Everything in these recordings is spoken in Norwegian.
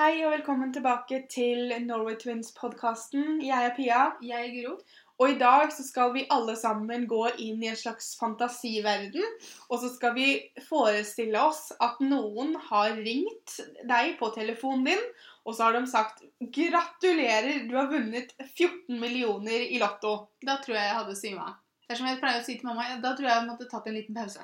Hei og velkommen tilbake til Norway Twins-podkasten. Jeg er Pia, Jeg er Guro. og i dag så skal vi alle sammen gå inn i en slags fantasiverden. Og så skal vi forestille oss at noen har ringt deg på telefonen din, og så har de sagt 'Gratulerer, du har vunnet 14 millioner i Lotto'. Da tror jeg jeg hadde svima. av. Dersom jeg pleier å si til mamma, da tror jeg jeg måtte tatt en liten pause.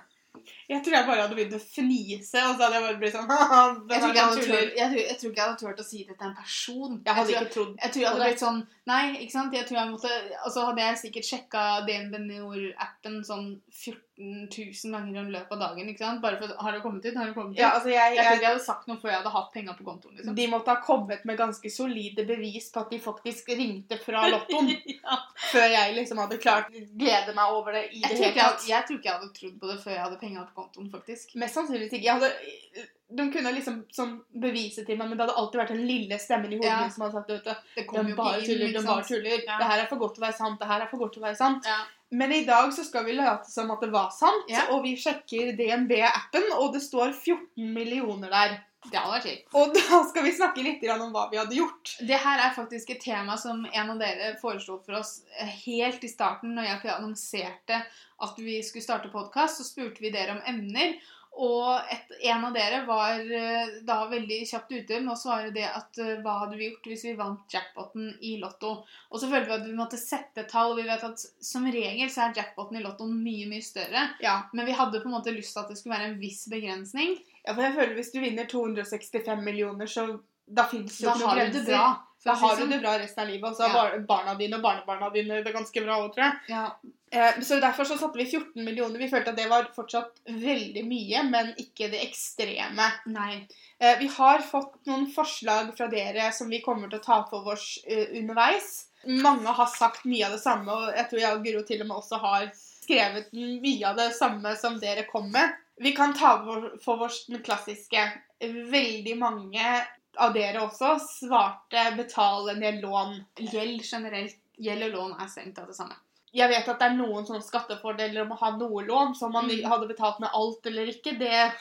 Jeg tror jeg bare hadde begynt å fnise, og så hadde jeg bare blitt sånn Jeg tror, jeg, er hadde tuller». turt, jeg, tror, jeg tror ikke jeg hadde turt å si det til en person. Jeg hadde ikke trodd jeg tror jeg hadde blitt sånn Nei, ikke sant? Jeg tror jeg måtte Og så hadde jeg sikkert sjekka DNB Nord-appen sånn 14 000 ganger i løpet av dagen. ikke sant? Bare for Har det kommet ut? Har det kommet ut? Ja, altså jeg, Jeg tror jeg, ikke jeg hadde sagt noe før jeg hadde hatt penga på kontoen. liksom. De måtte ha kommet med ganske solide bevis på at de faktisk ringte fra lottoen. ja. før jeg liksom hadde klart å glede meg over det i det hele tatt. jeg tror ikke jeg hadde trodd på det før jeg hadde penga på kontoen, faktisk. Mest sannsynlig ikke. Jeg hadde, de kunne liksom sånn bevise til meg, men det hadde alltid vært den lille stemmen i hodet Ja. som hadde sagt vet Det kom de bare ikke inn. tuller, de bare tuller. Ja. Det her er for godt til å være sant, det her er for godt til å være sant. Ja. Men i dag så skal vi late som at det var sant, Ja. og vi sjekker DNB-appen, og det står 14 millioner der. Det hadde vært kjipt. Og da skal vi snakke litt om hva vi hadde gjort. Det her er faktisk et tema som en av dere foreslo for oss helt i starten. Når jeg annonserte at vi skulle starte podkast, så spurte vi dere om emner. Og et, en av dere var eh, da veldig kjapt ute med å svare det at eh, hva hadde vi gjort hvis vi vant jackpoten i Lotto? Og så følte vi at vi måtte sette tall, og vi vet at som regel så er jackpoten i Lotto mye, mye større. Ja. Men vi hadde på en måte lyst til at det skulle være en viss begrensning. ja, for jeg føler hvis du vinner 265 millioner, så da fins jo Da ikke noen har du det bra. Da har du det bra resten av livet, og så har Ja. barna dine og barnebarna dine det ganske bra òg, tror jeg. Ja. Eh, så derfor så satte vi 14 millioner. Vi følte at det var fortsatt veldig mye, men ikke det ekstreme. Nei. Eh, vi har fått noen forslag fra dere som vi kommer til å ta for oss eh, underveis. Mange har sagt mye av det samme, og jeg tror jeg og Guro til og med også har skrevet mye av det samme som dere kom med. Vi kan ta for oss den klassiske. Veldig mange av dere også svarte 'betale ned lån'. Gjeld generelt, gjeld og lån er strengt tatt det samme. Jeg vet at det er noen sånne skattefordeler om å ha noe lån, så om man Mm. hadde betalt med alt eller ikke, det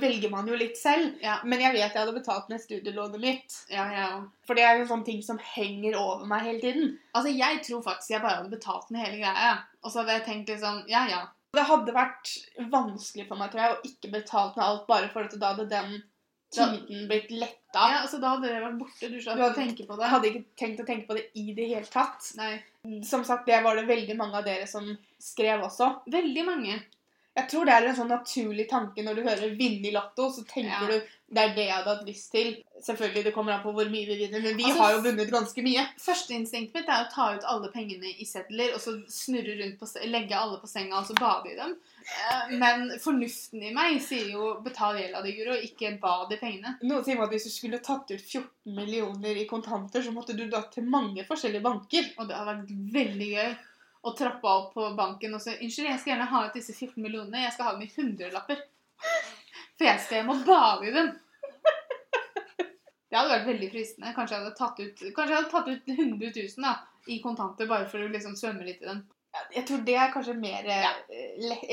velger man jo litt selv. Ja, Men jeg vet jeg hadde betalt ned studielånet mitt. ja, ja. For det er en sånn ting som henger over meg hele tiden. Altså, jeg tror faktisk jeg bare hadde betalt med hele greia. Og så hadde jeg tenkt sånn, ja, ja. Det hadde vært vanskelig for meg tror jeg, å ikke betalt ned alt bare for at da hadde den tiden blitt letta. Ja, altså, da hadde det vært borte. Du Du hadde- tenkt på det. Jeg hadde ikke tenkt å tenke på det i det hele tatt. Nei. Som sagt, det var det veldig mange av dere som skrev også. Veldig mange. Jeg tror det er en sånn naturlig tanke når du hører 'vinne i Lotto', så tenker Ja. du det er det jeg hadde hatt lyst til. Selvfølgelig, det kommer an på hvor mye vi vinner, men vi Altså, har jo vunnet ganske mye. Førsteinstinktet mitt er å ta ut alle pengene i sedler og så snurre rundt på, legge alle på senga og så bade i dem. Eh, Men fornuften i meg sier jo 'betal gjelda di, Guro', ikke 'bad i pengene'. Noen sier at hvis du skulle tatt ut 14 millioner i kontanter, så måtte du da til mange forskjellige banker. Og det har vært veldig gøy å trappa opp på banken og så 'Unnskyld, jeg skal gjerne ha ut disse 14 millionene. Jeg skal ha dem i hundrelapper.' For jeg skal hjem og bade i dem. Det hadde vært veldig fristende. Kanskje jeg hadde tatt ut, kanskje jeg hadde tatt ut 100 000 da, i kontanter bare for å liksom svømme litt i dem. Jeg tror det er kanskje mer ja.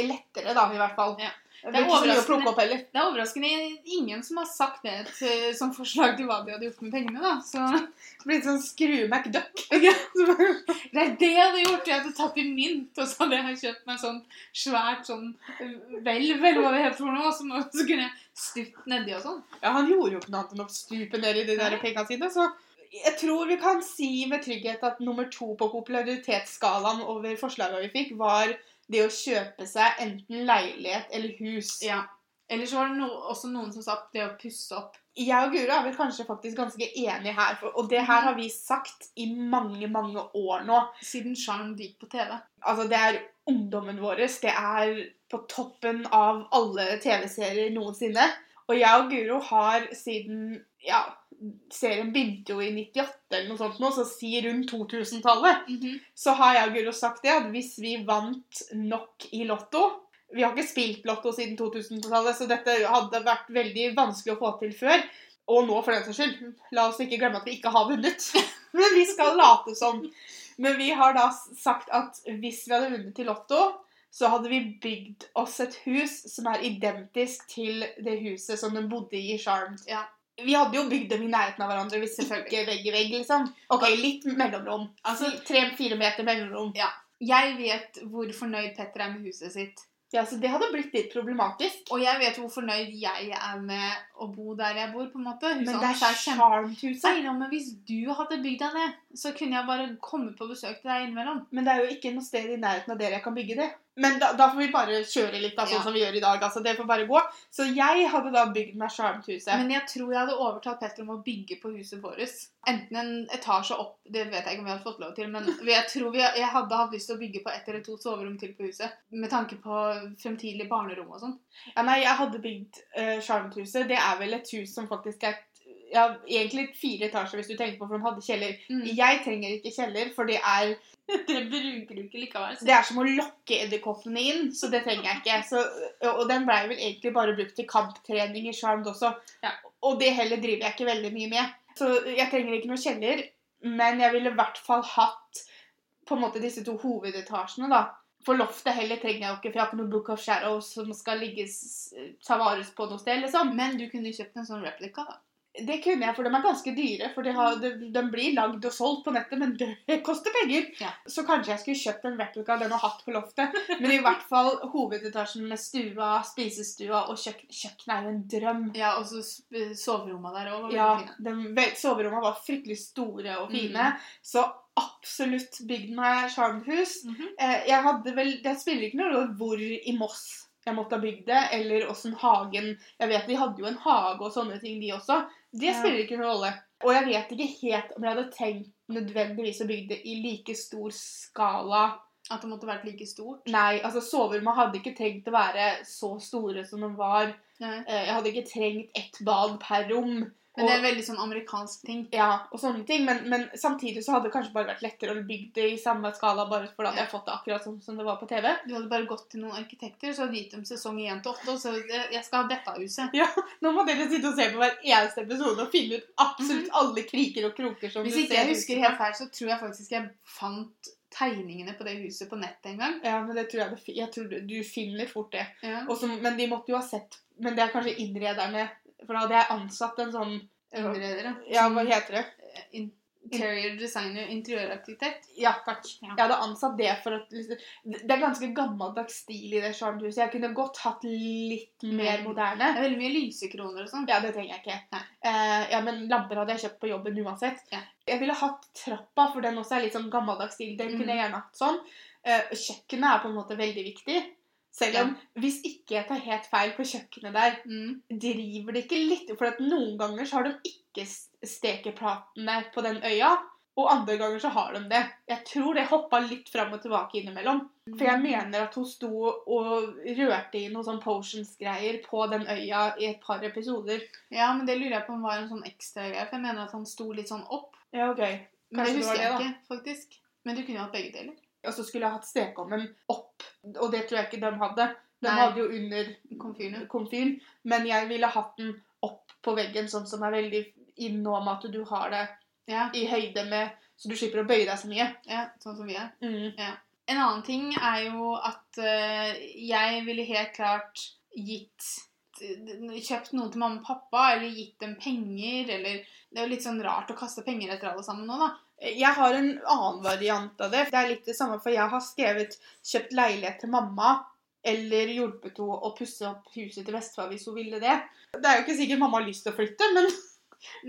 lettere, da, i hvert fall. Ja. Det er er overraskende. Det er overraskende ingen som har sagt det til, som forslag til hva de hadde gjort med pengene. da. Så Det blir litt sånn skru McDuck. Det er det jeg hadde gjort. Jeg hadde tatt i mynt, og så hadde jeg kjøpt meg sånn svært sånn hvelv, eller hva det heter for noe, så, så kunne jeg stupt nedi og sånn. Ja, han gjorde jo ikke noe annet enn å stupe ned i de der penga sine, så jeg tror vi kan si med trygghet at nummer to på popularitetsskalaen over forslagene vi fikk, var det å kjøpe seg enten leilighet eller hus. Ja. Eller så var det no, også noen som sa det å pusse opp. Jeg og Guro er vel kanskje faktisk ganske enige her, for, og det her har vi sagt i mange, mange år nå. Siden Sjarm gikk på TV. Altså, det er ungdommen vår. Det er på toppen av alle TV-serier noensinne. Og jeg og Guro har siden Ja, serien begynte jo i 98 eller noe sånt nå, så si rundt 2000-tallet. Så har jeg og Guro sagt det at hvis vi vant nok i Lotto Vi har ikke spilt Lotto siden 2000-tallet, så dette hadde vært veldig vanskelig å få til før. Og nå, for den saks skyld. La oss ikke glemme at vi ikke har vunnet. Men vi skal late som. Men vi har da sagt at hvis vi hadde vunnet i Lotto, så hadde vi bygd oss et hus som er identisk til det huset som den bodde i i Charmed. Ja. Vi hadde jo bygd dem i nærheten av hverandre hvis Selvfølgelig. vegg i vegg, liksom. Ok, litt mellomrom. Altså- tre-fire meter mellomrom. Ja. Jeg vet hvor fornøyd Petter er med huset sitt. Ja, så det hadde blitt litt problematisk. Og jeg vet hvor fornøyd jeg er med å bo der jeg bor, på en måte. Huset Men det er. Nei, ja, men hvis du hadde bygd deg det, så kunne jeg bare komme på besøk til deg innimellom. Men det er jo ikke noe sted i nærheten av dere jeg kan bygge det. Men da, da får vi bare kjøre litt, da, sånn Ja. som vi gjør i dag. altså Det får bare gå. Så jeg hadde da bygd meg Charmed-huset. Men jeg tror jeg hadde overtalt Petter om å bygge på huset vårt. Enten en etasje opp, det vet jeg ikke om vi hadde fått lov til, men jeg tror vi, jeg hadde hatt lyst til å bygge på ett eller to soverom til på huset. Med tanke på fremtidig barnerom og sånn. Ja, nei, jeg hadde bygd uh, Charmed-huset. Det er vel et hus som faktisk er ja, egentlig fire etasjer, hvis du tenker på, for de hadde kjeller. Mm. Jeg trenger ikke kjeller, for det er Det bruker du ikke likevel. så- Det er som å lokke edderkoppene inn, så det trenger jeg ikke. Så, og den blei vel egentlig bare brukt til kamptrening i Charmed også. Ja. Og det heller driver jeg ikke veldig mye med. Så jeg trenger ikke noe kjeller, men jeg ville i hvert fall hatt på en måte disse to hovedetasjene, da. For loftet heller trenger jeg jo ikke, for jeg har ikke noe Book of Shadows som skal ligges, ta vares på noe sted, liksom. Men du kunne kjøpt en sånn replika, da. Det kunne jeg, for de er ganske dyre. For de, har, de, de blir lagd og solgt på nettet, men det koster penger. Ja. Så kanskje jeg skulle kjøpt en replika av den og hatt på loftet. Men i hvert fall hovedetasjen med stua, spisestua og kjøkken. Kjøkkenet er jo en drøm. Ja, og så soverommene soveromma der òg var veldig Ja, fine. de, ve- Soverommene var fryktelig store og fine. Mm. Så absolutt bygd meg sjarmhus. Mm. Eh, jeg hadde vel, Det spiller ikke noe rolle hvor i Moss jeg måtte ha bygd det, eller åssen hagen Jeg vet de hadde jo en hage og sånne ting, de også. Det spiller ikke noen rolle. Og jeg vet ikke helt om jeg hadde tenkt nødvendigvis å bygge det i like stor skala. At det måtte vært like stort. Nei, altså soverommet hadde ikke trengt å være så store som det var. Nei. Eh, Jeg hadde ikke trengt ett bad per rom. Men det er veldig sånn amerikansk ting. Ja, og sånne ting. Men, men samtidig så hadde det kanskje bare vært lettere å bygge det i samme skala, bare for da hadde jeg fått det akkurat sånn som det var på TV. Du hadde bare gått til noen arkitekter så hadde gitt dem sesong 1 til 8, og så eh, jeg skal ha dette huset. Ja, Nå må dere sitte og se på hver eneste episode og finne ut absolutt alle kriker og kroker som Hvis du ikke jeg husker helt feil, så tror jeg faktisk jeg fant tegningene på det huset på nettet en gang. Ja, men det tror jeg, jeg tror du, du finner fort det. Ja. Også, men de måtte jo ha sett Men det er kanskje innrederne For da hadde jeg ansatt en sånn Innreder, Ja, hva heter det? In- Interior designer, interiøraktivitet? Ja, takk. Ja. Jeg hadde ansatt det for at liksom, Det er ganske gammeldags stil i det Charmed-huset. Jeg kunne godt hatt litt mer Mm. moderne. Det er veldig mye lysekroner og sånn. Ja, det trenger jeg ikke. Eh, ja, men lamper hadde jeg kjøpt på jobben uansett. Ja. Jeg ville hatt trappa, for den også er litt sånn gammeldags stil. Den mm. kunne jeg gjerne hatt sånn. Uh, kjøkkenet er på en måte veldig viktig. Selv om, hvis ikke jeg tar helt feil på kjøkkenet der, Mm. driver det ikke litt For noen ganger så har de ikke stekeplatene på den øya, og andre ganger så har de det. Jeg tror det hoppa litt fram og tilbake innimellom. For jeg mener at hun sto og rørte i noen sånn potions-greier på den øya i et par episoder. Ja, men det lurer jeg på om var en sånn ekstra greie, for jeg mener at han sto litt sånn opp. Ja, ok. Men Kanskje det husker jeg det, da. ikke, faktisk. Men du kunne jo hatt begge deler. Og så skulle jeg hatt stekeovnen opp, og det tror jeg ikke de hadde. De Nei. hadde jo under komfyren, men jeg ville hatt den opp på veggen, sånn som er veldig inn nå med at du har det Ja, i høyde med Så du slipper å bøye deg så mye. ja, sånn som vi er. Mm. En annen ting er jo at eh, jeg ville helt klart gitt Kjøpt noe til mamma og pappa, eller gitt dem penger, eller Det er jo litt sånn rart å kaste penger etter alle sammen nå, da. Jeg har en annen variant av det. Det er litt det samme, for jeg har skrevet 'kjøpt leilighet til mamma'. Eller hjulpet henne å pusse opp huset til bestefar hvis hun ville det. Det er jo ikke sikkert mamma har lyst til å flytte, men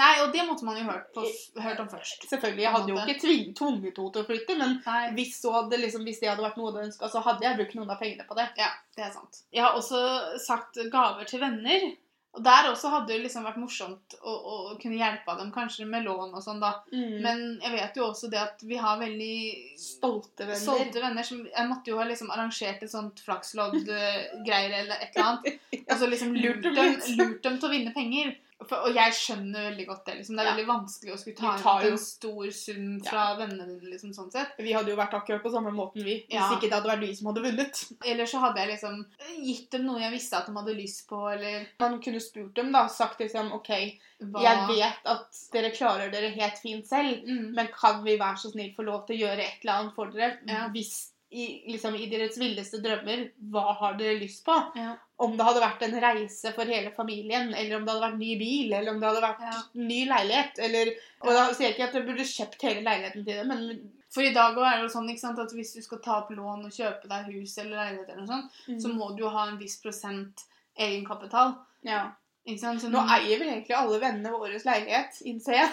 Nei, og det måtte man jo hørt, på, hørt om først. selvfølgelig, jeg hadde jo ikke tving, tvunget henne til å flytte. Men hvis, hadde, liksom, hvis det hadde vært noe hun ønska, så hadde jeg brukt noen av pengene på det. Ja, det er sant. Jeg har også sagt gaver til venner. Og der også hadde det liksom vært morsomt å, å kunne hjelpe dem, kanskje med lån og sånn, da. Men Men jeg vet jo også det at vi har veldig stolte venner. stolte venner som Jeg måtte jo ha liksom arrangert et sånt flakslodd-greier eller et eller annet. Og så liksom lurt dem, lurt dem til å vinne penger. For, og jeg skjønner veldig godt det. liksom. Det er Ja. veldig vanskelig å skulle ta ut jo- en stor sum fra vennene dine, liksom, sånn sett. Vi hadde jo vært akkurat på samme måten, vi. Hvis Ja. ikke det hadde vært vi som hadde vunnet. Eller så hadde jeg liksom gitt dem noe jeg visste at de hadde lyst på, eller Man kunne spurt dem, da. Sagt liksom OK, hva jeg vet at dere klarer dere helt fint selv. mm. Men kan vi være så snill få lov til å gjøre et eller annet for dere Ja. hvis i, liksom, i deres villeste drømmer hva har dere lyst på. Ja. Om det hadde vært en reise for hele familien, eller om det hadde vært ny bil, eller om det hadde vært Ja. ny leilighet. Eller, og da sier jeg ikke at dere burde kjøpt hele leiligheten til det, men For i dag er det jo sånn ikke sant, at hvis du skal ta opp lån og kjøpe deg hus eller leilighet, eller noe sånt, så må du jo ha en viss prosent egenkapital. ja. Så Nå eier vel egentlig alle vennene våre leilighet, innser jeg.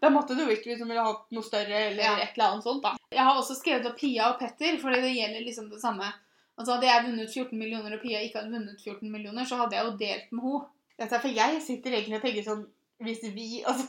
Da måtte du ikke liksom ville hatt noe større eller Ja. et eller annet sånt, da. Jeg har også skrevet opp Pia og Petter, fordi det gjelder liksom det samme. Altså Hadde jeg vunnet 14 millioner og Pia ikke hadde vunnet 14 millioner, så hadde jeg jo delt med henne. Dette er for jeg sitter egentlig og tenker sånn Hvis vi altså,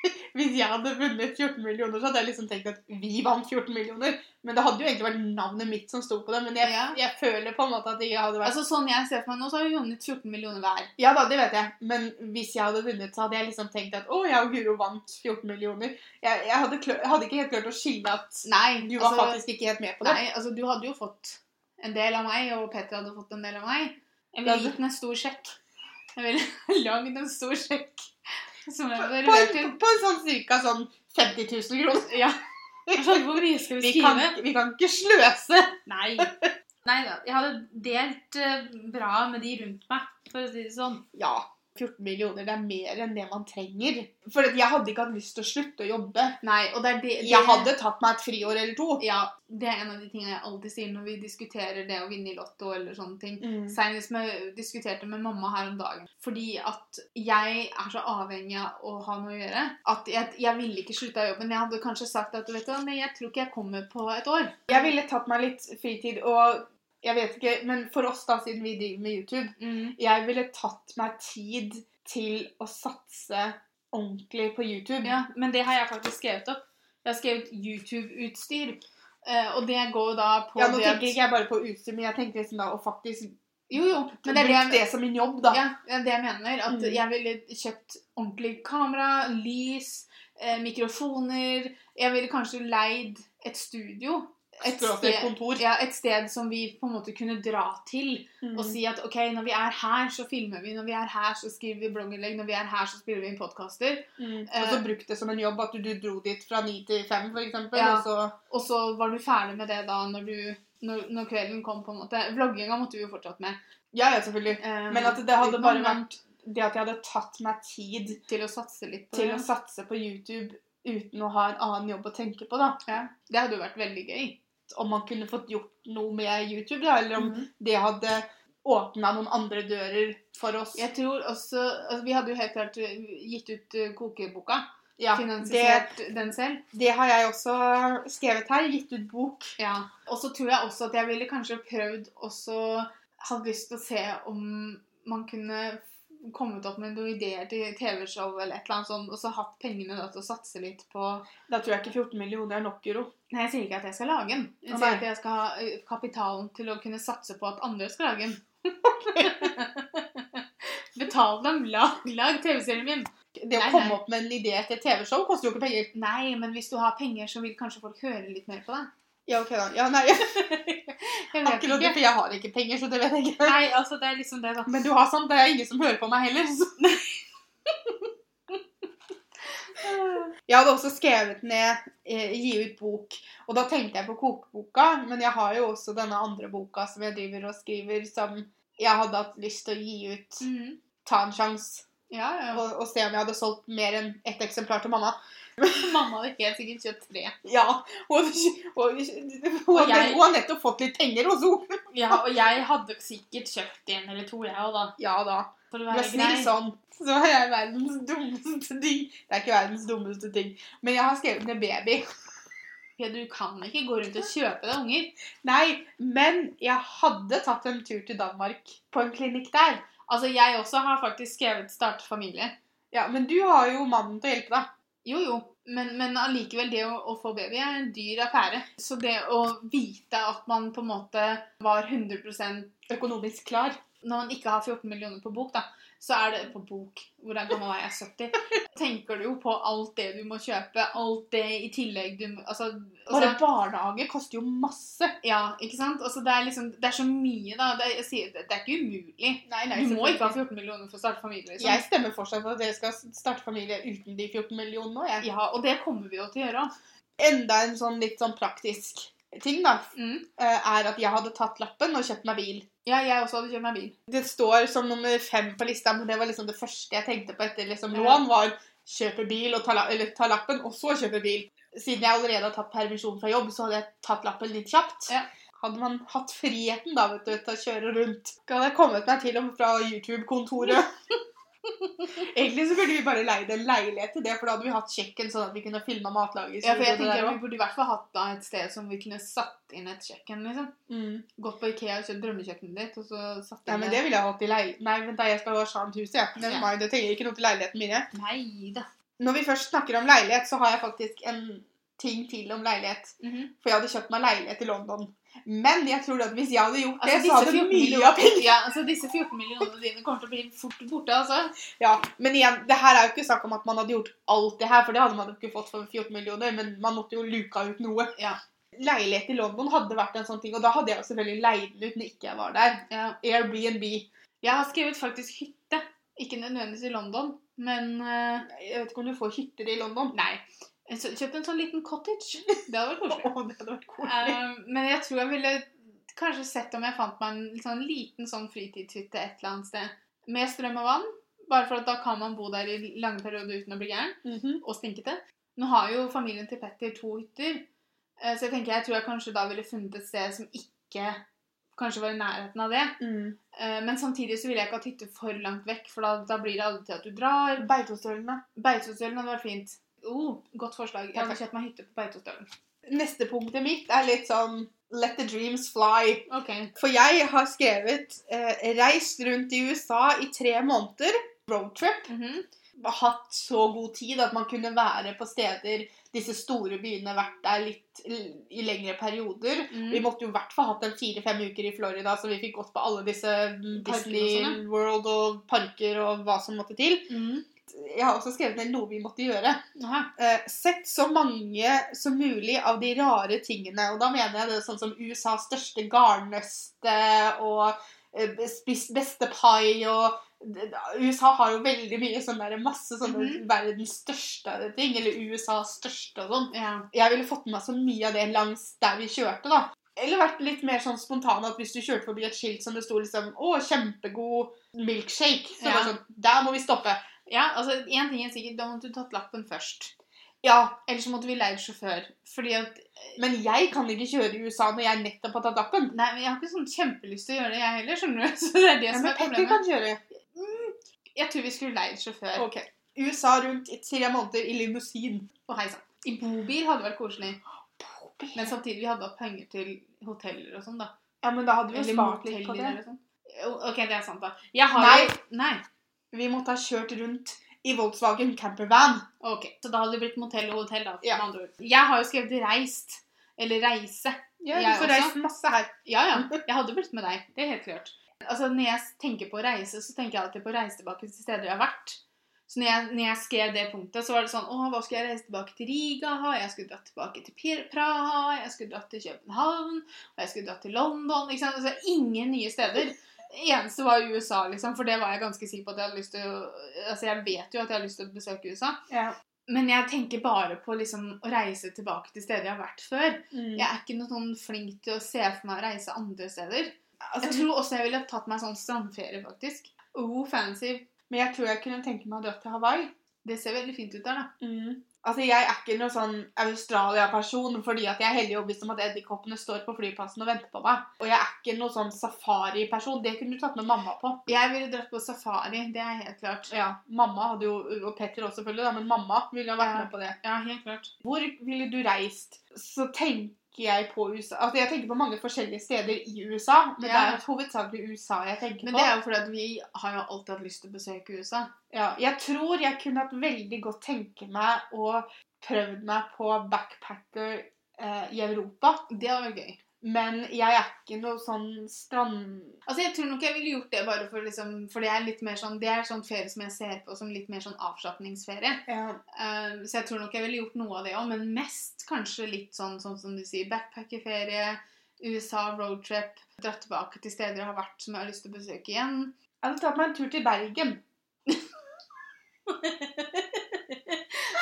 Hvis jeg hadde vunnet 14 millioner, så hadde jeg liksom tenkt at vi vant 14 millioner. Men det hadde jo egentlig vært navnet mitt som sto på det. Men jeg, Ja. jeg føler på en måte at jeg hadde vært Altså Sånn jeg ser for meg nå, så har vi vunnet 14 millioner hver. Ja da, det vet jeg. Men hvis jeg hadde vunnet, så hadde jeg liksom tenkt at å, jeg og Guro vant 14 millioner. Jeg, jeg, hadde, klør, hadde ikke helt klart å skille at Nei, du var altså, faktisk ikke helt med på det. Nei, altså du hadde jo fått en del av meg, og Petter hadde fått en del av meg. Jeg ville gitt en stor sjekk. Jeg ville lagd en stor sjekk. Som er på, På, på sånn cirka sånn 50 000 kroner. Ja. Sånn, hvor mye skal vi Vi skrive. kan, vi kan ikke sløse. Nei. Nei da. Jeg hadde delt eh, bra med de rundt meg, for å si det sånn. Ja, 14 millioner, det er mer enn det man trenger. For jeg hadde ikke hatt lyst til å slutte å jobbe. Nei, og det er det, det Jeg hadde tatt meg et friår eller to. Ja, det er en av de tingene jeg alltid sier når vi diskuterer det å vinne i Lotto eller sånne ting. Mm. Senest med, diskuterte med mamma her om dagen. Fordi at jeg er så avhengig av å ha noe å gjøre. At jeg, jeg ville ikke slutte av jobben. Jeg hadde kanskje sagt at vet du, hva, nei, jeg tror ikke jeg kommer på et år. Jeg ville tatt meg litt fritid, og jeg vet ikke, men for oss da, siden vi driver med YouTube, jeg ville tatt meg tid til å satse ordentlig på YouTube. Ja, men det har jeg faktisk skrevet opp. Jeg har skrevet YouTube-utstyr. Eh, og det går da på Ja, nå tenker ikke jeg bare på utstyr, men jeg tenker liksom da å faktisk Jo, jo. Men det er det det som en jobb, da. ja, det er det jeg mener. At Mm. jeg ville kjøpt ordentlig kamera, lys, eh, mikrofoner. Jeg ville kanskje leid et studio. Et sted, kontor. ja, et sted som vi på en måte kunne dra til. Mm. Og si at ok, når vi er her, så filmer vi. Når vi er her, så skriver vi blogginnlegg. Når vi er her, så spiller vi inn podkaster. Mm. Uh, Og så bruk det som en jobb, at du, du dro dit fra ni til fem, eksempel, Ja. og så Og så var du ferdig med det da når, du, når, når kvelden kom, på en måte. Vlogginga måtte vi jo fortsatt med. Ja, ja, selvfølgelig. Um, Men at det hadde bare vært det at jeg hadde tatt meg tid Til å satse litt på til det. å satse på YouTube uten å ha en annen jobb å tenke på, da. Ja, det hadde jo vært veldig gøy. Om man kunne fått gjort noe med YouTube, da, eller om mm. det hadde åpna noen andre dører for oss. Jeg tror også altså, Vi hadde jo helt klart eh, gitt ut eh, kokeboka. Ja, det, den selv. det har jeg også skrevet her. Gitt ut bok. Ja. Og så tror jeg også at jeg ville kanskje prøvd også Hadde lyst til å se om man kunne kommet opp med noen ideer til TV-show eller et eller annet sånt, og så hatt pengene da, til å satse litt på Da tror jeg ikke 14 millioner er nok, euro. Nei, jeg sier ikke at jeg skal lage den. Jeg sier at jeg skal ha eh, kapitalen til å kunne satse på at andre skal lage den. Betal dem. Lag, lag TV-serien min. Det å Nei, komme nei. opp med en idé til TV-show koster jo ikke penger. Nei, men hvis du har penger, så vil kanskje folk høre litt mer på deg. Ja, ok da. Ja, nei, akkurat det, for jeg har ikke penger, så det vet jeg ikke. Nei, altså, det er liksom det, da. Men du har sant, det er ingen som hører på meg heller. Så. Jeg hadde også skrevet ned eh, gi ut bok, og da tenkte jeg på kokeboka, men jeg har jo også denne andre boka som jeg driver og skriver, som jeg hadde hatt lyst til å gi ut. Mm. Ta en sjanse Ja, ja. og, og se om jeg hadde solgt mer enn ett eksemplar til mamma. Mamma hadde helt sikkert kjøpt tre. Ja, og, og, og, Og jeg- har nettopp fått litt penger også. Ja, og jeg hadde sikkert kjøpt en eller to, jeg òg, da. Ja da. For å være snill sånn. Så er jeg verdens dummeste ting. Det er ikke verdens dummeste ting. Men jeg har skrevet ned baby. Ja, du kan ikke gå rundt og kjøpe deg unger. Nei, men jeg hadde tatt en tur til Danmark på en klinikk der. Altså, jeg også har faktisk skrevet 'starte familie'. Ja, Men du har jo mannen til å hjelpe deg. Jo, jo. Men, men allikevel, det å, å få baby er en dyr affære. Så det å vite at man på en måte var 100% Økonomisk klar. Når man ikke har 14 millioner på bok, da, så er det på bok. Hvor gammel var jeg? 70? Tenker du jo på alt det du må kjøpe, alt det i tillegg du må altså, Bare altså, barnehage koster jo masse. Ja, ikke sant? Altså, det, er liksom, det er så mye, da. Det, er- sier, det, det er ikke umulig. Nei, Du må ikke ha 14 millioner for å starte familie. Liksom. Jeg stemmer fortsatt for at dere skal starte familie uten de 14 millionene nå, jeg. Ja, og det kommer vi jo til å gjøre. Enda en sånn litt sånn praktisk ting, da, Mm. eh, er at jeg hadde tatt lappen og kjøpt meg bil. Ja, jeg også hadde kjøpt meg bil. Det står som nummer fem på lista, men det var liksom det første jeg tenkte på etter liksom lån, var kjøpe bil og ta, eller ta lappen, og så kjøpe bil. Siden jeg allerede har tatt permisjon fra jobb, så hadde jeg tatt lappen litt kjapt. Ja. Hadde man hatt friheten da, vet du, til å kjøre rundt, hadde jeg kommet meg til og fra YouTube-kontoret. Egentlig så burde vi bare leid en leilighet til det, for da hadde vi hatt kjøkken sånn at vi kunne filma matlaget. Ja, for jeg tenker Vi burde i hvert fall hatt da et sted som vi kunne satt inn et kjøkken. liksom. mm. Gått på Ikea og kjøpt drømmekjøkkenet ditt, og så satt Ja, Nei, men det ville jeg hatt i leilighet. Nei, vent da, jeg skal ha skjermt hus, jeg. Ja. mind, det trenger ikke noe til leiligheten min. jeg. Nei da. Når vi først snakker om leilighet, så har jeg faktisk en ting til om leilighet. Mhm. For jeg hadde kjøpt meg leilighet i London. Men jeg tror at hvis jeg hadde gjort det, Altså, så hadde disse 14 mye av pengene Ja, altså disse 14 millionene dine kommer til å bli fort borte, altså. Ja, Men igjen, det her er jo ikke snakk om at man hadde gjort alt det her, for det hadde man jo ikke fått for 14 millioner, men man måtte jo luka ut noe. Ja. Leilighet i London hadde vært en sånn ting, og da hadde jeg jo selvfølgelig leid den ut når ikke jeg var der. Ja. Airbnb. Jeg har skrevet faktisk hytte. Ikke nødvendigvis i London, men uh... Jeg vet ikke om du får hytter i London. Nei. Jeg kjøpte en sånn liten cottage. Det hadde vært koselig. oh, det hadde vært koselig. Um, men jeg tror jeg ville kanskje sett om jeg fant meg en sånn liten sånn fritidshytte et eller annet sted. Med strøm og vann. Bare for at da kan man bo der i lange perioder uten å bli gæren. Mhm. Og stinkete. Nå har jo familien til Petter to hytter. eh, Så jeg tenker jeg tror jeg kanskje da ville funnet et sted som ikke kanskje var i nærheten av det. mm. Eh, Men samtidig så ville jeg ikke hatt hytte for langt vekk, for da, da blir det aldri til at du drar. Beitostølene. Beitostølen hadde vært fint. Oh, godt forslag. Jeg har Ok. kjøpt meg hytte på Beitostølen. Neste punktet mitt er litt sånn Let the dreams fly. Okay. For jeg har skrevet eh, 'reist rundt i USA i tre måneder'. Roadtrip. Mhm. Hatt så god tid at man kunne være på steder Disse store byene vært der litt i lengre perioder. Mm. Vi måtte jo i hvert fall hatt en fire-fem uker i Florida, så vi fikk gått på alle disse mm, Disney sånn, World og parker og hva som måtte til. Mhm. Jeg har også skrevet ned noe vi måtte gjøre. Eh, sett så mange som mulig av de rare tingene. Og da mener jeg det sånn som USAs største garnnøste og eh, beste pai og USA har jo veldig mye sånn der, masse sånne Mhm. verdens største ting. Eller USAs største og sånn. Ja. Jeg ville fått med meg så mye av det langs der vi kjørte, da. Eller vært litt mer sånn spontan at hvis du kjørte forbi et skilt som det sto liksom 'Å, kjempegod milkshake', så Ja. var det sånn Der må vi stoppe. Ja, altså én ting er sikkert, da måtte du tatt lappen først. Ja, Eller så måtte vi leid sjåfør. Fordi at Men jeg kan ikke kjøre i USA når jeg nettopp har tatt lappen. Nei, men jeg har ikke sånn kjempelyst til å gjøre det, jeg heller, skjønner du. Så det er det Ja, som men er Petter problemet. kan kjøre. Jeg tror vi skulle leid sjåfør. Ok. USA rundt i tre måneder i limousin. Og hei sann. I bobil hadde vært koselig. Men samtidig vi hadde hatt penger til hoteller og sånn, da. Ja, men da hadde vi jo spart litt på det. sånn. Ok, det er sant, da. Jeg har Nei. jo Nei. Vi måtte ha kjørt rundt i Volkswagen campervan. Ok, Så da hadde det blitt motell og hotell, da. Ja. med andre ord. Jeg har jo skrevet 'reist'. Eller 'reise'. Ja, du får reist masse her. Ja, ja. Jeg hadde blitt med deg. Det er helt klart. Altså, Når jeg tenker på reise, så tenker jeg alltid på å reise tilbake til steder jeg har vært. Så når jeg, når jeg skrev det punktet, så var det sånn Å, hva skulle jeg reise tilbake til Riga? Jeg skulle dratt tilbake til Praha. Jeg skulle dratt til København. Og jeg skulle dratt til London. ikke sant? Altså, ingen nye steder. Eneste var USA, liksom, for det var jeg ganske sikker på at jeg hadde lyst til å Altså, jeg vet jo at jeg har lyst til å besøke USA. Ja. Men jeg tenker bare på liksom å reise tilbake til steder jeg har vært før. Mm. Jeg er ikke noe sånn flink til å se for meg å reise andre steder. Altså, Jeg tror også jeg ville tatt meg sånn strandferie, faktisk. Oh, fancy. Men jeg tror jeg kunne tenke meg å dra til Hawaii. Det ser veldig fint ut der, da. Altså, Jeg er ikke noen sånn Australia-person fordi at jeg er heldig overbevist om at edderkoppene står på flyplassen og venter på meg. Og jeg er ikke noen sånn safari-person. Det kunne du tatt med mamma på. Jeg ville dratt på safari, det er helt klart. Ja, Mamma hadde jo, og Petter også selvfølgelig, da, men mamma ville ha vært Ja. med på det. Ja, helt klart. Hvor ville du reist? Så tenker jeg på USA Altså, jeg tenker på mange forskjellige steder i USA, men Ja. det er hovedsakelig USA jeg tenker Men på. det er jo fordi at vi har jo alltid hatt lyst til å besøke USA. Ja, jeg tror jeg kunne hatt veldig godt tenke meg å prøvd meg på backpacker eh, i Europa. Det hadde vært gøy. Men jeg er ikke noe sånn strand... Altså, Jeg tror nok jeg ville gjort det bare for liksom For det er litt mer sånn Det er sånn ferie som jeg ser på som litt mer sånn avslapningsferie. Ja. Uh, så jeg tror nok jeg ville gjort noe av det òg, men mest kanskje litt sånn, sånn som du sier, backpackerferie, USA, roadtrip, dratt tilbake til steder jeg har vært som jeg har lyst til å besøke igjen. Jeg hadde tatt meg en tur til Bergen.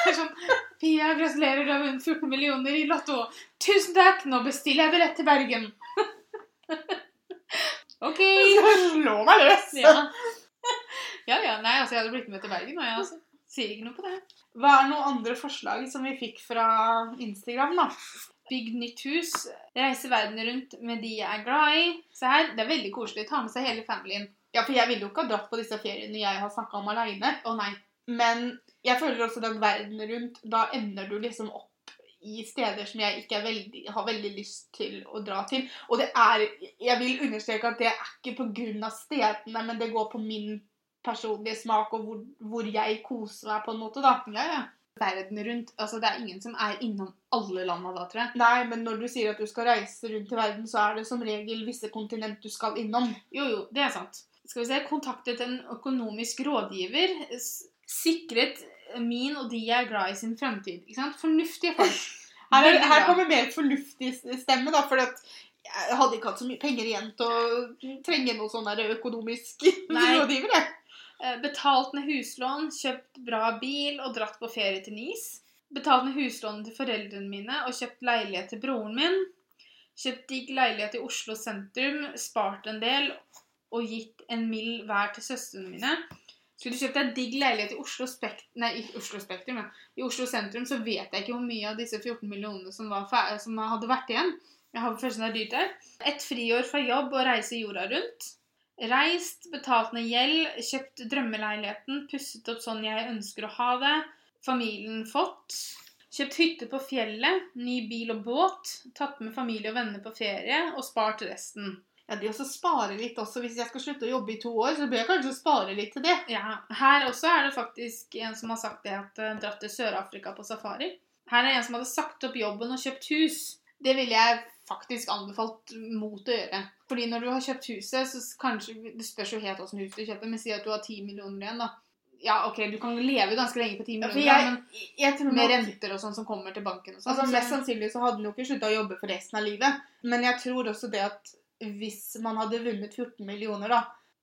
Det er sånn Pia, gratulerer, du har vunnet 14 millioner i Lotto. Tusen takk, nå bestiller jeg billett til Bergen. OK. Du skal slå meg løs! Ja. ja, ja. Nei, altså, jeg hadde blitt med til Bergen, og jeg altså. Sier ikke noe på det. Hva er noen andre forslag som vi fikk fra Instagram, da? Bygg nytt hus. Reise verden rundt med de jeg er glad i. Se her, det er veldig koselig. Ta med seg hele familien. Ja, for jeg ville jo ikke ha dratt på disse feriene jeg har snakka om aleine. Å nei. Men jeg føler også den verden rundt, da ender du liksom opp i steder som jeg ikke veldig, har veldig lyst til å dra til. Og det er Jeg vil understreke at det er ikke pga. stedene, men det går på min personlige smak og hvor, hvor jeg koser meg, på en måte, da. Ja, ja. Verden rundt. Altså, det er ingen som er innom alle landa da, tror jeg. Nei, men når du sier at du skal reise rundt i verden, så er det som regel visse kontinent du skal innom. Jo, jo, det er sant. Skal vi se, kontaktet en økonomisk rådgiver. Sikret min og de jeg er glad i sin fremtid. Ikke sant? Fornuftige folk. Her, er, her kommer mer fornuftig stemme, da, for jeg hadde ikke hatt så mye penger igjen til å trenge noe sånn økonomisk rådgiver. jeg. Eh, Betalt ned huslån, kjøpt bra bil og dratt på ferie til Nis. Betalt ned huslånet til foreldrene mine og kjøpt leilighet til broren min. Kjøpt digg leilighet i Oslo sentrum, spart en del og gitt en mill hver til søstrene mine. Skulle du kjøpt deg digg leilighet i Oslo, Spekt nei, i Oslo Spektrum, ja. I Oslo sentrum, så vet jeg ikke hvor mye av disse 14 millionene som, som hadde vært igjen. Jeg har følelsen det er dyrt der. Et friår fra jobb og reise jorda rundt. Reist, betalt ned gjeld, kjøpt drømmeleiligheten, pusset opp sånn jeg ønsker å ha det. Familien fått. Kjøpt hytte på fjellet, ny bil og båt. Tatt med familie og venner på ferie og spart resten. Ja, det å spare litt også. Hvis jeg skal slutte å jobbe i to år, så bør jeg kanskje spare litt til det. Ja, Her også er det faktisk en som har sagt det at uh, dratt til Sør-Afrika på safari. Her er en som hadde sagt opp jobben og kjøpt hus. Det ville jeg faktisk anbefalt mot å gjøre. Fordi når du har kjøpt huset, så kanskje Det spørs jo helt åssen hus du kjøper, men si at du har 10 millioner igjen, da. Ja, OK, du kan leve ganske lenge på 10 millioner, ja, jeg, men jeg tror med nok, renter og sånn som kommer til banken og sånn. altså, Mest sannsynlig så hadde du ikke slutta å jobbe for resten av livet. Men jeg tror også det at hvis man hadde vunnet 14 millioner, da,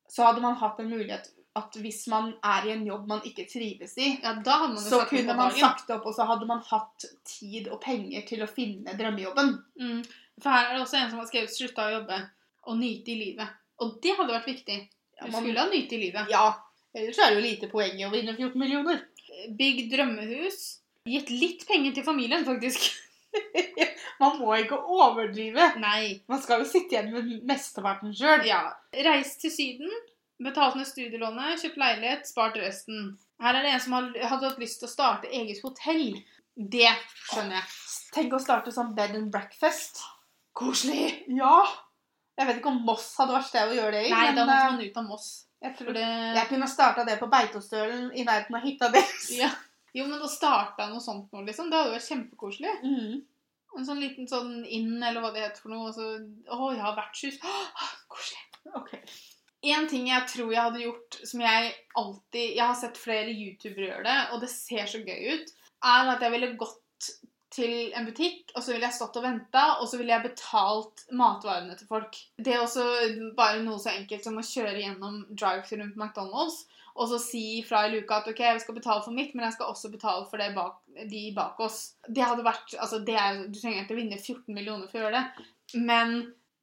så hadde man hatt en mulighet at hvis man er i en jobb man ikke trives i, ja, så kunne det man sagt opp, og så hadde man hatt tid og penger til å finne drømmejobben. Mm. For her er det også en som har skrevet 'slutta å jobbe' og 'nyte i livet'. Og det hadde vært viktig. Ja, Du man- skulle ha nyte i livet. Ja, ellers er det jo lite poeng i å vinne 14 millioner. Bygd drømmehus. Gitt litt penger til familien, faktisk. Man må ikke overdrive. Nei. Man skal jo sitte igjen med mesteparten sjøl. Ja. Reist til Syden. Betalt ned studielånet, kjøpt leilighet, spart resten. Her er det en som hadde hatt lyst til å starte eget hotell. Det skjønner jeg. Tenk å starte sånn bed and breakfast. Koselig. Ja. Jeg vet ikke om Moss hadde vært sted å gjøre det i, Nei, da men måtte eh, man ut av Moss. jeg, tror, det jeg kunne starta det på Beitostølen i nærheten av hytta deres. ja. Jo, men å starte noe sånt nå, liksom, det hadde vært kjempekoselig. Mm. En sånn liten sånn inn, eller hva det heter for noe. og Så, å ja, vertshus. Åh, koselig. Ok. En ting jeg tror jeg hadde gjort, som jeg alltid Jeg har sett flere youtubere gjøre det, og det ser så gøy ut, er at jeg ville gått til en butikk, og så ville jeg stått og venta, og så ville jeg betalt matvarene til folk. Det er også bare noe så enkelt som å kjøre gjennom drive-through på McDonald's, og så si fra i luka at ok, jeg skal betale for mitt, men jeg skal også betale for bak, de bak oss. Det hadde vært Altså, det er, du trenger ikke vinne 14 millioner for å gjøre det, men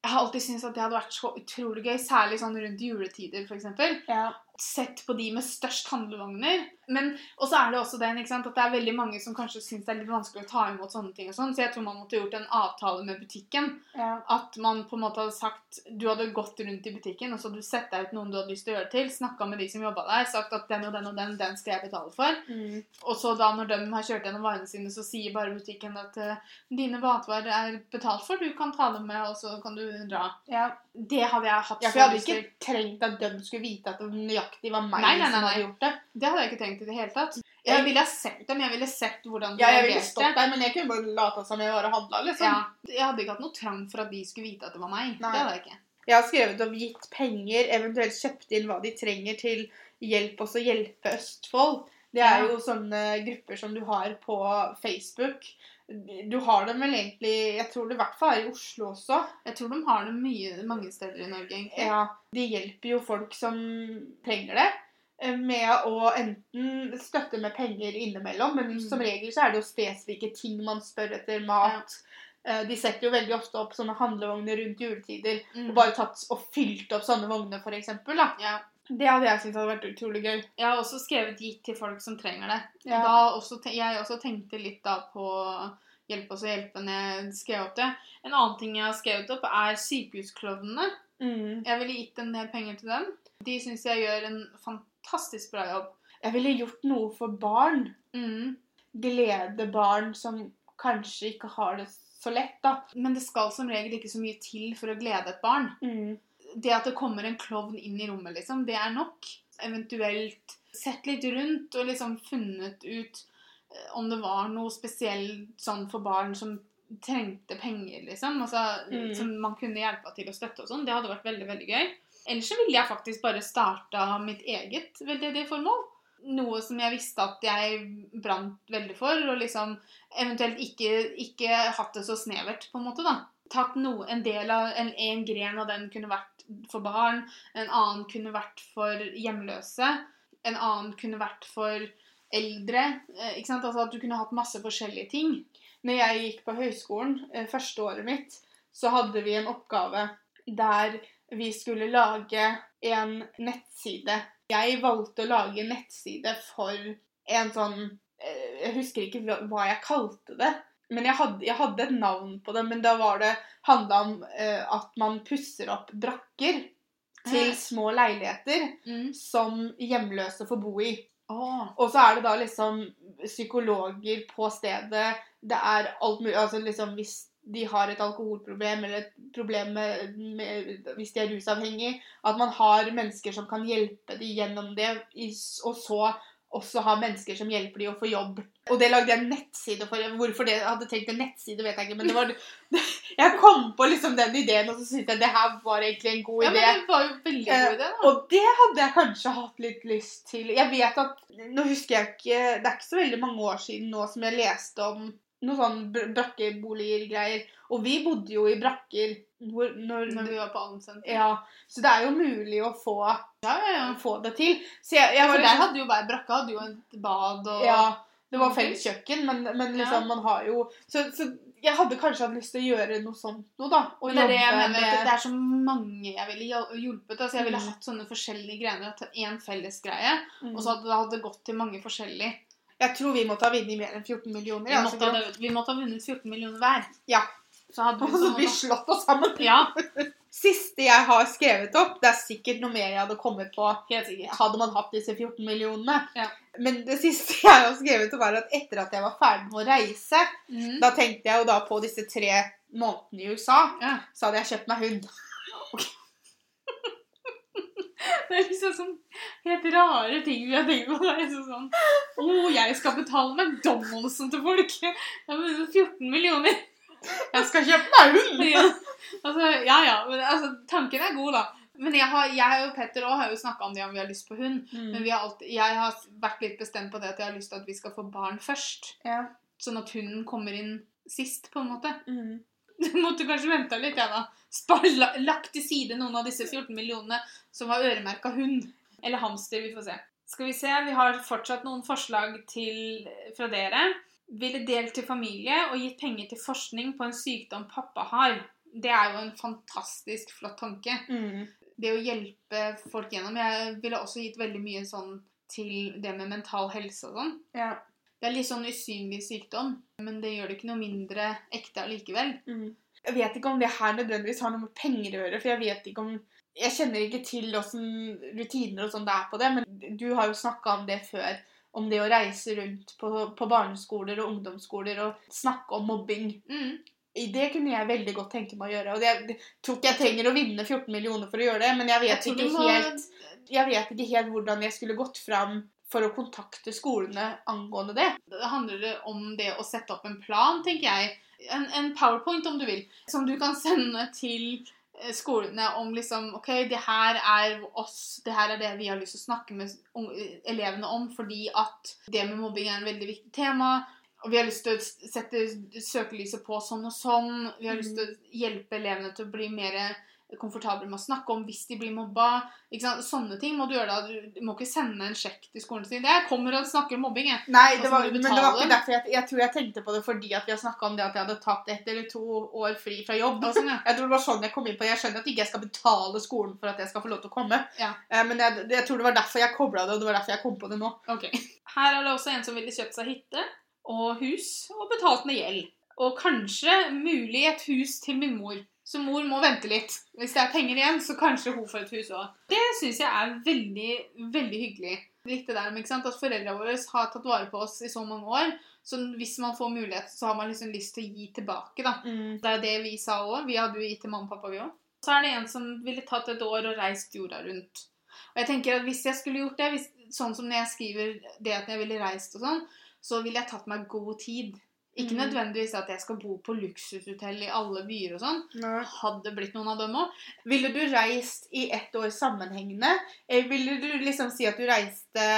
jeg har alltid syntes at det hadde vært så utrolig gøy, særlig sånn rundt juletider, f.eks. Ja. Sett på de med størst handlevogner. Men, og så er det også den, ikke sant, at det er veldig mange som kanskje syns det er litt vanskelig å ta imot sånne ting. og sånn, Så jeg tror man måtte gjort en avtale med butikken. ja. At man på en måte hadde sagt Du hadde gått rundt i butikken, og så hadde du sett deg ut noen du hadde lyst til å gjøre til. Snakka med de som jobba der, sagt at den og den og den, den skal jeg betale for. Mm. Og så da når de har kjørt gjennom varene sine, så sier bare butikken at eh, dine matvarer er betalt for, du kan ta dem med, og så kan du dra. ja. Det hadde jeg hatt Ja, for jeg hadde ikke trengt at de skulle vite at det nøyaktig hva meg Nei, nei, nei, som hadde gjort det. Det hadde jeg ikke tenkt i det hele tatt. Jeg- Jeg ville ha sett dem, jeg ville sett hvordan de Ja, jeg ville stått der, men jeg kunne bare lata som jeg var og handla, liksom. Ja, jeg hadde ikke hatt noe trang for at de skulle vite at det var meg. Nei. Det hadde jeg ikke. Jeg har skrevet om gitt penger, eventuelt kjøpt inn hva de trenger til hjelp også hjelpe Østfold. Det er jo sånne grupper som du har på Facebook. Du har dem vel egentlig Jeg tror det i hvert fall er i Oslo også. Jeg tror de har dem mye, mange steder i Norge, egentlig. Ja, De hjelper jo folk som trenger det. eh, Med å enten støtte med penger innimellom, men Mm. som regel så er det jo spesifikke ting man spør etter. Mat, eh, De setter jo veldig ofte opp sånne handlevogner rundt juletider. Mm. Og bare tatt og fylt opp sånne vogner, da. ja. Det hadde jeg syntes hadde vært utrolig gøy. Jeg har også skrevet 'gitt til folk som trenger det'. Ja. Også, jeg også tenkte litt da på hjelpe oss å hjelpe når jeg skrev opp det. En annen ting jeg har skrevet opp, er sykehusklovnene. Mm. Jeg ville gitt en del penger til dem. De syns jeg gjør en fantastisk bra jobb. Jeg ville gjort noe for barn. Mm. Glede barn som kanskje ikke har det så lett, da. Men det skal som regel ikke så mye til for å glede et barn. Mm. Det at det kommer en klovn inn i rommet, liksom, det er nok. Eventuelt sett litt rundt og liksom funnet ut eh, om det var noe spesielt sånn for barn som trengte penger, liksom. Altså, Mm. Som man kunne hjelpe til å støtte og sånn. Det hadde vært veldig, veldig gøy. Ellers så ville jeg faktisk bare starta mitt eget veldedige formål. Noe som jeg visste at jeg brant veldig for, og liksom eventuelt ikke, ikke hatt det så snevert, på en måte, da. Tatt noe, en del av, en, en gren av den kunne vært for barn, en annen kunne vært for hjemløse, en annen kunne vært for eldre. eh, Ikke sant? Altså at du kunne hatt masse forskjellige ting. Når jeg gikk på høyskolen, eh, første året mitt, så hadde vi en oppgave der vi skulle lage en nettside. Jeg valgte å lage en nettside for en sånn eh, Jeg husker ikke hva- jeg kalte det. Men jeg hadde, jeg hadde et navn på det, men da var det handla om eh, at man pusser opp brakker til små leiligheter Mm. som hjemløse får bo i. Oh. Og så er det da liksom psykologer på stedet. Det er alt mulig Altså liksom hvis de har et alkoholproblem eller et problem med, med Hvis de er rusavhengig. At man har mennesker som kan hjelpe dem gjennom det, og så også ha mennesker som hjelper dem å få jobb. Og det lagde jeg en nettside for. Hvorfor det jeg hadde tenkt en nettside, vet jeg ikke. Men det var Jeg kom på liksom den ideen, og så syntes jeg det her var egentlig en god Ja, idé. men det var jo veldig god idé, da. Og det hadde jeg kanskje hatt litt lyst til. Jeg vet at Nå husker jeg ikke Det er ikke så veldig mange år siden nå som jeg leste om noen sånn br- brakkeboliger-greier. Og vi bodde jo i brakker hvor, når, Når vi var på Almsenter. Ja, så det er jo mulig å få, Ja, ja, få det til. Så jeg, jeg for der liksom- hadde jo hver brakke hadde jo et bad og Ja, det var felles kjøkken, men, men liksom man har jo så, så jeg hadde kanskje hatt lyst til å gjøre noe sånt noe, da. Men det er det jeg mener, med- at det er så mange jeg ville hjulpet. Altså jeg ville Mm. hatt sånne forskjellige greier. Hatt én felles greie, Mm. og så hadde det gått til mange forskjellige. Jeg tror vi måtte ha vunnet mer enn 14 millioner. Vi ja, måtte, ha, vi måtte ha vunnet 14 millioner hver. Ja. Så hadde vi så vi slått oss sammen. Ja, Siste jeg har skrevet opp, det er sikkert noe mer jeg hadde kommet på hadde man hatt disse 14 millionene. Ja. Men det siste jeg har skrevet, opp, var at etter at jeg var ferdig med å reise, mm. da tenkte jeg jo da på disse tre månedene i USA, Ja. så hadde jeg kjøpt meg hund. Det er liksom sånn helt rare ting vi har tenkt på. Det er liksom sånn Å, jeg skal betale McDonald'sen til folk! Jeg har vunnet 14 millioner! Jeg skal kjøpe meg hund! Ja. Altså, ja, ja. Men, altså, tanken er god, da. Men jeg, har, jeg og Petter også har jo snakka om det om vi har lyst på hund. Men Mm. vi har alltid, jeg har vært litt bestemt på det at jeg har lyst til at vi skal få barn først. Ja. Sånn at hunden kommer inn sist, på en måte. Mm. Du måtte kanskje vente litt, jeg, da. Spar, lagt til side noen av disse 14 millionene som var øremerka hund. Eller hamster, vi får se. Skal vi se, vi har fortsatt noen forslag til, fra dere. Ville delt til familie og gitt penger til forskning på en sykdom pappa har. Det er jo en fantastisk flott tanke. Mm. Det å hjelpe folk gjennom. Jeg ville også gitt veldig mye sånn til det med mental helse og sånn. Ja. Det er litt sånn usynlig sykdom, men det gjør det ikke noe mindre ekte allikevel. Mm. Jeg vet ikke om det her nødvendigvis har noe med penger å gjøre, for jeg vet ikke om Jeg kjenner ikke til åssen rutiner og sånn det er på det, men du har jo snakka om det før. Om det å reise rundt på, på barneskoler og ungdomsskoler og snakke om mobbing. Mm. Det kunne jeg veldig godt tenke meg å gjøre. Og det, tror ikke jeg trenger å vinne 14 millioner for å gjøre det, men jeg vet, jeg ikke, helt, jeg vet ikke helt hvordan jeg skulle gått fram for å kontakte skolene angående det. Det handler om det å sette opp en plan, tenker jeg. En, en powerpoint, om du vil, som du kan sende til eh, skolene om liksom OK, det her er oss, det her er det vi har lyst til å snakke med elevene om, fordi at det med mobbing er en veldig viktig tema. Og vi har lyst til å sette søkelyset på sånn og sånn. Vi har lyst til å hjelpe elevene til å bli mer komfortable med å snakke om hvis de blir mobba. Ikke sant? Sånne ting må du gjøre da. Du må ikke sende en sjekk til skolen sin. Jeg kommer og snakker om mobbing, jeg. Nei, det var, men det var ikke derfor jeg, jeg tror jeg tenkte på det fordi at vi har snakka om det at jeg hadde tatt ett eller to år fri fra jobb. Sånn, ja. Jeg tror det var sånn jeg kom inn på Jeg skjønner at ikke jeg skal betale skolen for at jeg skal få lov til å komme. Ja. Eh, Men jeg, jeg tror det var derfor jeg kobla det, og det var derfor jeg kom på det nå. Ok. Her er det også en som ville kjøpt seg hytte og hus og betalt med gjeld. Og kanskje mulig et hus til min mor. Så mor må vente litt. Hvis det er penger igjen, så kanskje hun får et hus òg. Det syns jeg er veldig, veldig hyggelig. Litt det der med? At foreldrene våre har tatt vare på oss i så mange år. Så hvis man får mulighet, så har man liksom lyst til å gi tilbake, da. Det er det vi sa òg. Vi hadde jo gitt til mamma og pappa, vi òg. Så er det en som ville tatt et år og reist jorda rundt. Og jeg tenker at hvis jeg skulle gjort det, hvis, sånn som når jeg skriver det at jeg ville reist og sånn, så ville jeg tatt meg god tid. Ikke mm. nødvendigvis at jeg skal bo på luksushotell i alle byer og sånn. Hadde blitt noen av dem òg. Ville du reist i ett år sammenhengende? Eller ville du liksom si at du reiste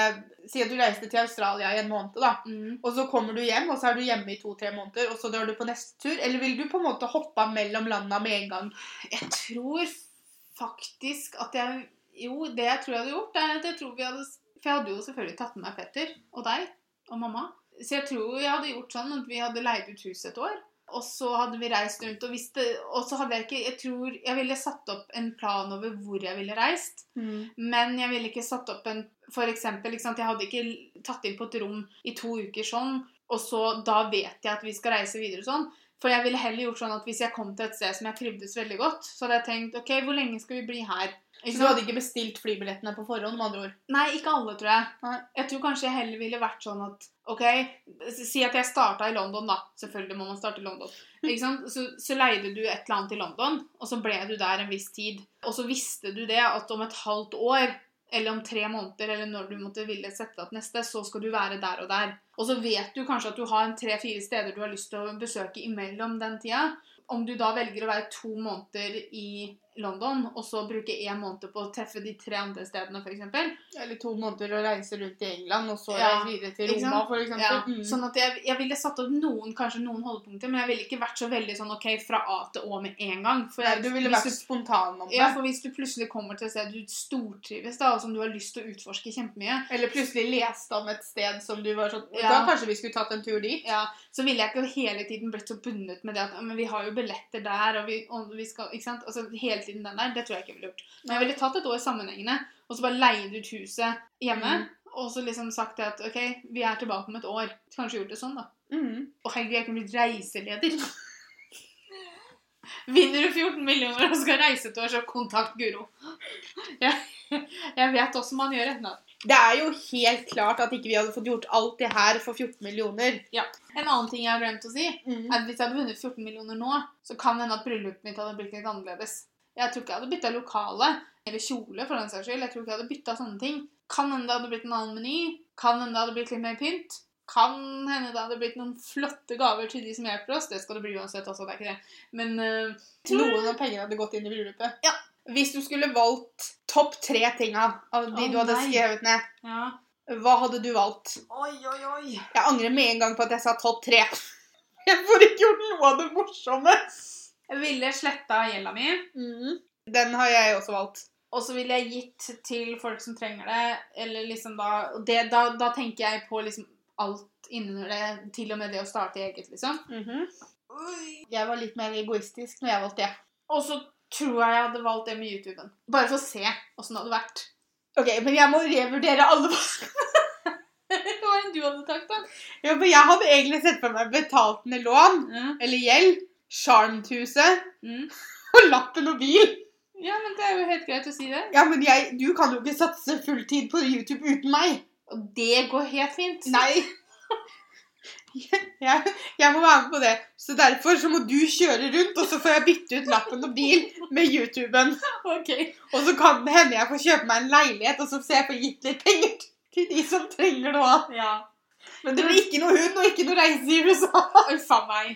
Si at du reiste til Australia i en måned, da. Mm. Og så kommer du hjem, og så er du hjemme i to-tre måneder, og så drar du på neste tur? Eller vil du på en måte hoppe mellom landa med en gang? Jeg tror faktisk at jeg Jo, det jeg tror jeg hadde gjort, er at jeg tror vi hadde For jeg hadde jo selvfølgelig tatt med meg Petter og deg og mamma. Så jeg tror jeg hadde gjort sånn at vi hadde leid ut huset et år. Og så hadde vi reist rundt, og, det, og så hadde jeg ikke Jeg tror jeg ville satt opp en plan over hvor jeg ville reist. Men jeg ville ikke satt opp en For eksempel, sant, jeg hadde ikke tatt inn på et rom i to uker sånn, og så da vet jeg at vi skal reise videre sånn. For jeg ville heller gjort sånn at hvis jeg kom til et sted som jeg trivdes veldig godt, så hadde jeg tenkt OK, hvor lenge skal vi bli her? Så du hadde ikke bestilt flybillettene på forhånd, med andre ord? Nei, ikke alle, tror jeg. Nei. Jeg tror kanskje jeg heller ville vært sånn at OK, si at jeg starta i London, da. Selvfølgelig må man starte i London. Ikke sant? Så, så leide du et eller annet i London, og så ble du der en viss tid. Og så visste du det at om et halvt år, eller om tre måneder, eller når du måtte ville sette deg til neste, så skal du være der og der. Og så vet du kanskje at du har tre-fire steder du har lyst til å besøke imellom den tida. Om du da velger å være to måneder i London, og så bruke én måned på å treffe de tre andre stedene, f.eks. Eller to måneder å reise rundt i England, og så Ja, reise videre til? Roma, eksempel. Ja, Mm. sånn at jeg, jeg ville satt opp noen, kanskje noen holdepunkter, men jeg ville ikke vært så veldig sånn OK, fra A til Å med en gang. For Nei, du ville vært du, spontan om det. ja, for hvis du plutselig kommer til et sted du stortrives, da, og som du har lyst til å utforske kjempemye, Eller plutselig leste om et sted som du var sånn Ja. Da kanskje vi skulle tatt en tur dit? ja, så ville jeg ikke hele tiden blitt så bundet med det at men vi har jo billetter der, og vi, og vi skal Ikke sant? Altså hele tiden den der. Det tror jeg ikke jeg ville gjort. Men jeg ville tatt et år sammenhengende, og så bare leid ut huset hjemme. Mm. Og så liksom sagt at OK, vi er tilbake om et år. Kanskje gjort det sånn, da. Mm. Og herregud, jeg kunne blitt reiseleder. Vinner du 14 millioner og skal reise et år, så kontakt Guro. Jeg, jeg vet også man gjør det. Det er jo helt klart at ikke vi hadde fått gjort alt det her for 14 millioner. Ja. En annen ting jeg har glemt å si, Mm. er at hvis jeg hadde vunnet 14 millioner nå, så kan det hende at bryllupet mitt hadde blitt litt annerledes. Jeg tror ikke jeg hadde bytta lokale eller kjole, for den saks skyld. Jeg tror ikke jeg hadde bytta sånne ting. Kan hende det hadde blitt en annen meny. Kan hende det hadde blitt litt mer pynt. Kan hende det hadde blitt noen flotte gaver til de som hjelper oss. Det skal det bli uansett også, det er ikke det. Men uh, Noen av pengene hadde gått inn i bryllupet. Ja. Hvis du skulle valgt topp tre tinga av av de oh, du hadde nei. skrevet ned, Ja. hva hadde du valgt? Oi, oi, oi. Jeg angrer med en gang på at jeg sa topp tre. Jeg får ikke gjort noe av det morsomme. Jeg ville sletta gjelda mi. Mm. Den har jeg også valgt. Og så ville jeg gitt til folk som trenger det. Eller liksom da det, da, da tenker jeg på liksom alt innunder det. Til og med det å starte eget, liksom. Mhm. Jeg var litt mer egoistisk når jeg valgte det. Og så tror jeg jeg hadde valgt det med YouTuben. Bare for å se åssen det hadde vært. Ok, men jeg må revurdere alle Hva enn du hadde tatt, da? Ja, men jeg hadde egentlig sett for meg betalt med lån, eller gjeld, Charmthuset Mm. og lappen og bil. Ja, men det er jo helt greit å si det. Ja, men jeg, du kan jo ikke satse fulltid på YouTube uten meg. Og det går helt fint. Nei. Jeg, jeg må være med på det. Så derfor så må du kjøre rundt, og så får jeg bytte ut lappen og bil med YouTuben. Okay. Og så kan det hende jeg får kjøpe meg en leilighet, og så får jeg få gitt litt penger til de som trenger noe. Ja. Men det blir ikke noe hund og ikke noe reise i USA. Uff a meg.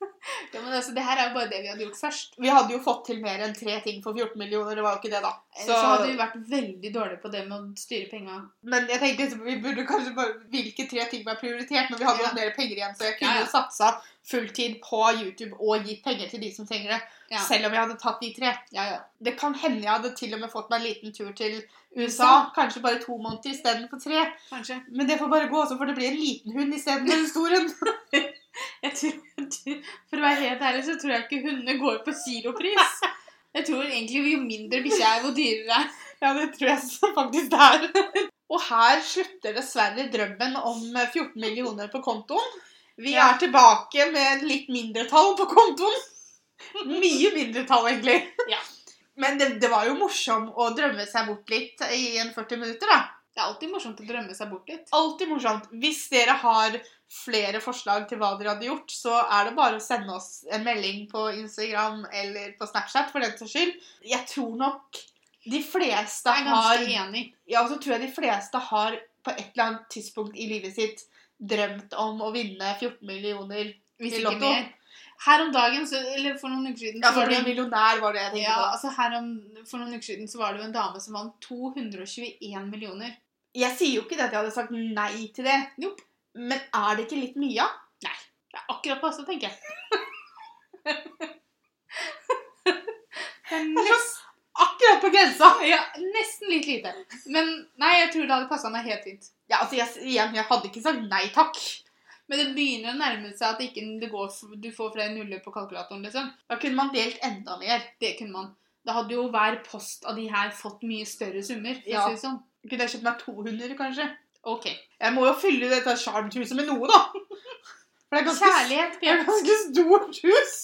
Ja, men altså, Det her er jo bare det vi hadde gjort først. Vi hadde jo fått til mer enn tre ting for 14 millioner, det var jo ikke det, da. Så, hadde vi vært veldig dårlige på det med å styre penga. Men jeg tenkte liksom, vi burde kanskje bare Hvilke tre ting var prioritert? Men vi hadde Ja. mer penger igjen, så jeg kunne Ja, ja. satsa fulltid på YouTube og gitt penger til de som trenger det. Ja. Selv om jeg hadde tatt de tre. Ja, ja. Det kan hende jeg hadde til og med fått meg en liten tur til USA. USA. Kanskje bare to måneder istedenfor tre. Kanskje. Men det får bare gå, så får det bli en liten hund istedenfor en stor hund. Jeg tror, for å være helt ærlig så tror jeg ikke hundene går på kilopris. Jeg tror egentlig jo mindre bikkja er, jo dyrere er. Ja, det tror jeg faktisk det er. Og her slutter dessverre drømmen om 14 millioner på kontoen. Vi Ja. er tilbake med litt mindre tall på kontoen. Mye mindre tall, egentlig. Ja. Men det, det var jo morsomt å drømme seg bort litt i en 40 minutter, da. Det er alltid morsomt å drømme seg bort litt. Alltid morsomt. Hvis dere har flere forslag til hva dere hadde gjort, så er det bare å sende oss en melding på Instagram eller på Snapchat, for den saks skyld. Jeg tror nok de fleste Jeg er har enig. Ja, og så tror jeg de fleste har på et eller annet tidspunkt i livet sitt drømt om å vinne 14 millioner. Hvis i Lotto. Her om dagen, så, eller for noen uker siden, Ja, for det millionær var det jeg tenkte ja, på. altså her om, For noen uker siden så var det jo en dame som vant 221 millioner. Jeg sier jo ikke det at jeg hadde sagt nei til det. Nope. Men er det ikke litt mye? Nei. Det er akkurat passe, tenker jeg. Det er nest, Akkurat på grensa! ja, nesten litt lite. Men nei, jeg tror det hadde passa meg helt fint. Ja, altså, jeg, igjen, jeg hadde ikke sagt nei takk. Men det begynner å nærme seg at ikke det går, du får flere nuller på kalkulatoren. liksom. Da kunne man delt enda mer. Det kunne man. Da hadde jo hver post av de her fått mye større summer. for å Ja. si det sånn. Kunne jeg kjøpt meg to hunder, kanskje? Ok. Jeg må jo fylle dette sjarmhuset med noe, da. For det er ganske, Kjærlighet, det er ganske stort hus.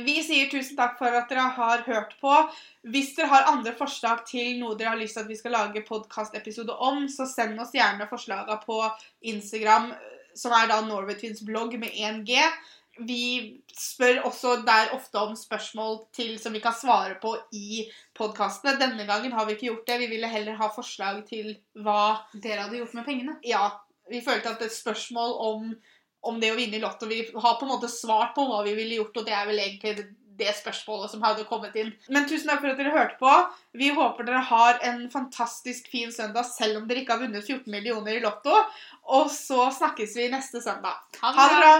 Vi sier tusen takk for at dere har hørt på. Hvis dere har andre forslag til noe dere har lyst til at vi skal lage podkastepisode om, så send oss gjerne forslagene på Instagram, som er da Norway Twins blogg med 1G. Vi spør også der ofte om spørsmål til som vi kan svare på i podkastene. Denne gangen har vi ikke gjort det. Vi ville heller ha forslag til hva Dere hadde gjort med pengene. Ja, vi følte at et spørsmål om, om det å vinne i Lotto Vi har på en måte svart på hva vi ville gjort, og det er vel egentlig det, spørsmålet som hadde kommet inn. Men tusen takk for at dere hørte på. Vi håper dere har en fantastisk fin søndag, selv om dere ikke har vunnet 14 millioner i Lotto. Og så snakkes vi neste søndag. Ha det bra!